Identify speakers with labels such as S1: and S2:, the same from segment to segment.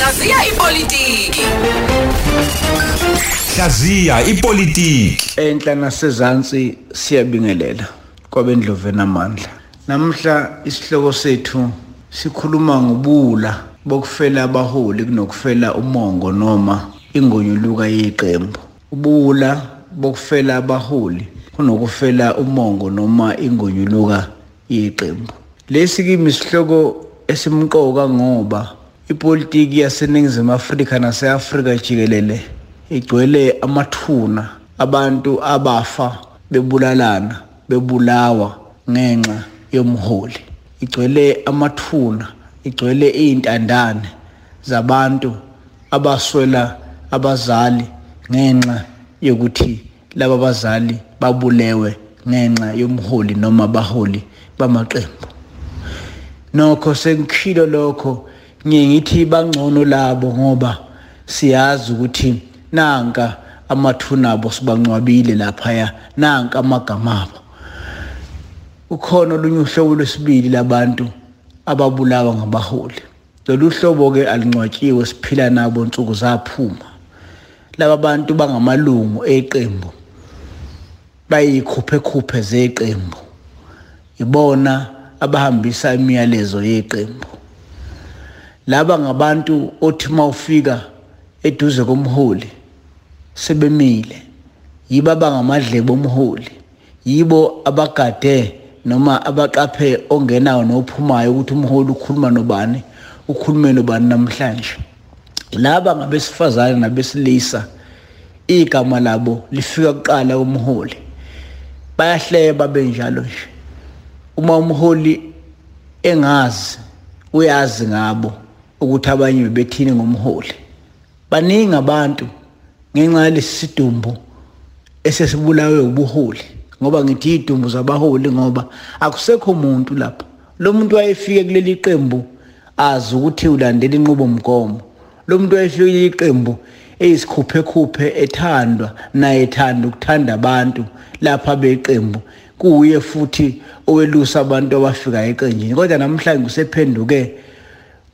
S1: Hlaziya ipolitiki.
S2: Hlaziya ipolitiki.
S3: enhla nasezantsi siyabingelela kwabendlovu namandla namhla isihloko sethu sikhuluma ngobula bokufela abaholi kunokufela umongo noma ingonyuluka yeqembu ubula bokufela abaholi kunokufela umongo noma ingonyuluka yeqembu lesi kimi isihloko esimqoka ngoba ipolitiki yaseningizimu Afrika nase-Afrika jikelele igcwele amathuna abantu abafa bebulalana bebulawa ngenxa yomholi. Igcwele amathuna igcwele izintandane zabantu abaswela abazali ngenxa yokuthi laba bazali babulewe ngenxa yomholi noma abaholi bamaqembu. Nokho sengikhilo lokho ngiye ngithi bangcono labo ngoba siyazi ukuthi nanka amathuna abo sibangcwabile laphaya nanka amagama abo. Ukhona olunye uhlobo lwesibili labantu ababulawa ngabaholi. Lolu hlobo ke alincwatshiwe siphila nabo nsuku zaphuma. Laba bantu bangamalungu eqembu bayikhuphe khuphe zeqembu. Ibona abahambisa imiyalezo yeqembu. Laba ngabantu othi mawufika eduze komholi sebemile. Yibo abangamadlebe omholi yibo abagade noma abaqaphe ongenayo nophumayo ukuthi umholi ukhuluma nobani ukhulume nobani namhlanje. Laba ngabesifazane nabesilisa igama labo lifika kuqala kumholi bayahleba benjalo nje. Uma umholi engazi uyazi ngabo. Ukuthi abanye bebethini ngomholi. Baningi abantu ngenxa yalesi sidumbu esesibulawe ubuholi ngoba ngithi idumbu zabaholi ngoba akusekho umuntu lapha. Lo muntu wayefike kuleli qembu azi ukuthi ulandela inqubomgomo. Lo muntu wayefike kuleli qembu eyisikhuphe khuphe ethandwa naye ethanda ukuthanda abantu lapha beqembu kuye futhi owelusa abantu abafika eqenjini. Kodwa namhlanje usephenduke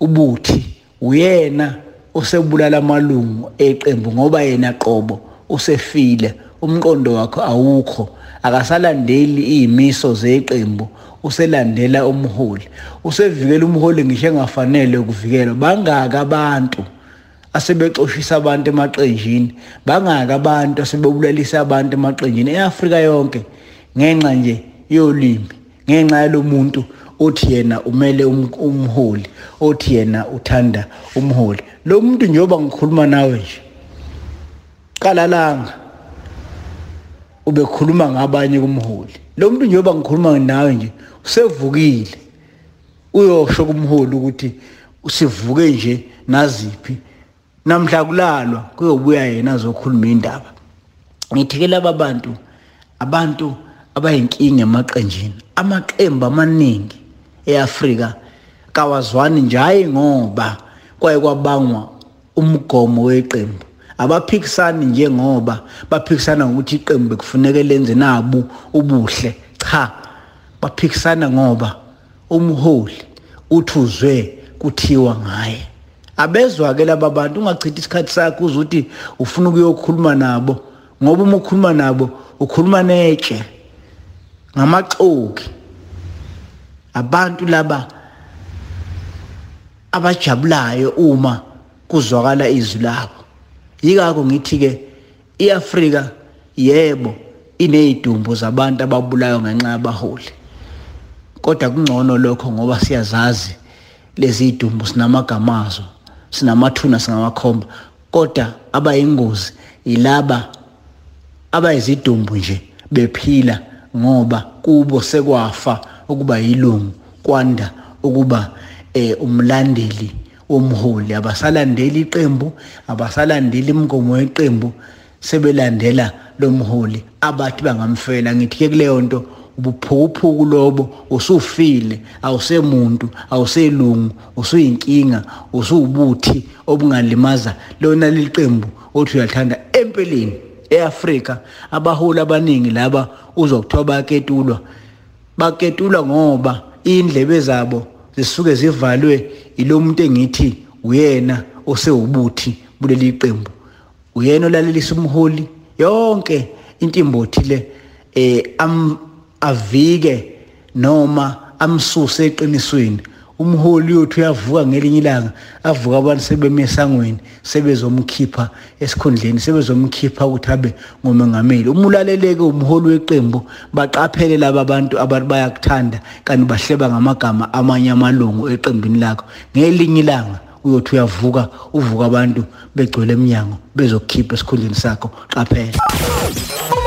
S3: ubuthi uyena osebulala amalungu eqembu ngoba yena qobo usefile umqondo wakhe awukho akasalandeli izimiso zeqembu uselandela umholi. Usevikela umholi ngisho engafanele ukuvikelwa. Bangaka abantu asebexoshisa abantu emaqenjini bangaka abantu asebebulalisa abantu emaqenjini. eAfrika yonke ngenxa nje yolimi ngenxa yalomuntu othi yena umele umholi othi yena uthanda umholi. Lo muntu njengoba ngikhuluma nawe nje qala langa ubekhuluma ngabanye kumholi. Lo muntu njengoba ngikhuluma nawe nje usevukile. Uyosho kumholi ukuthi usivuke nje naziphi. Namhla kulalwa kuyobuya yena azokhuluma indaba. Ngithike laba bantu abantu abayinkinga emaqenjini amaqembu amaningi. eAfrika. Kawazwani njaye ngoba kwaye kwabangwa umgomo weqembu. Abaphikisani njengoba baphikisana ngokuthi iqembu kufuneka lenze nabu ubuhle. Cha baphikisana ngoba umholi uthuzwe kuthiwa ngaye. Abezwa ke laba bantu ungachithi isikhathi sakho uzuthi ufuna ukuyokhuluma nabo ngoba uma ukhuluma nabo ukhuluma netshe ngamaxoki. Abantu laba abajabulayo uma kuzwakala izwi labo yikho ngithi ke iAfrika yebo inezidumbu zabantu ababulayo ngenxa yabaholi. Kodwa kungcono lokho ngoba siyazazi lezi idumbu sinamagamazo sinamathuna singamakhomba. Kodwa abayingozi ilaba abayizidumbu nje bephila ngoba kubo sekwafa ukuba yilungu kwanda ukuba eh umlandeli womholi. Abasalandeli iqembu abasalandeli imgomo yeqembu sebelandela lomholi abathi bangamfela ngithi ke kuleyo nto ubuphukuphuku lobo usufile awusemuntu awuselungu usuyinkinga usuwubuthi obungalimaza lona liqembu othi uyathanda empeleni eAfrika abaholi abaningi laba uzokuthiwa bayaketulwa baketulwa ngoba indlebe zabo zisuke zivalwe ilo muntu engithi uyena osewubuthi buleli qembu. Uyena olalelisa umholi. Yonke intimbothi le eh avike noma amsuse eqinisweni. Umholi yothu uyavuka ngelinye ilanga avuka abantu sebemesangweni sebezomkhipha esikhundleni sebezomkhipha ukuthi abe ngomengameli umulaleleke umholi weqembu baqaphele laba bantu abantu bayakuthanda kanti bahleba ngamagama amanye amalungu eqembini lakho. Ngelinye ilanga uyothi uyavuka uvuka abantu begcwele eminyango bezokukhipha esikhundleni sakho. Qaphela.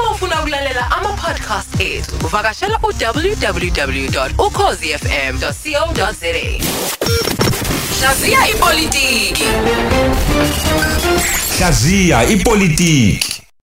S1: Ama-podcast ethu uvakashela u-www.ukhozifm.co.za Hlaziya ipolitiki.
S2: Hlaziya ipolitiki.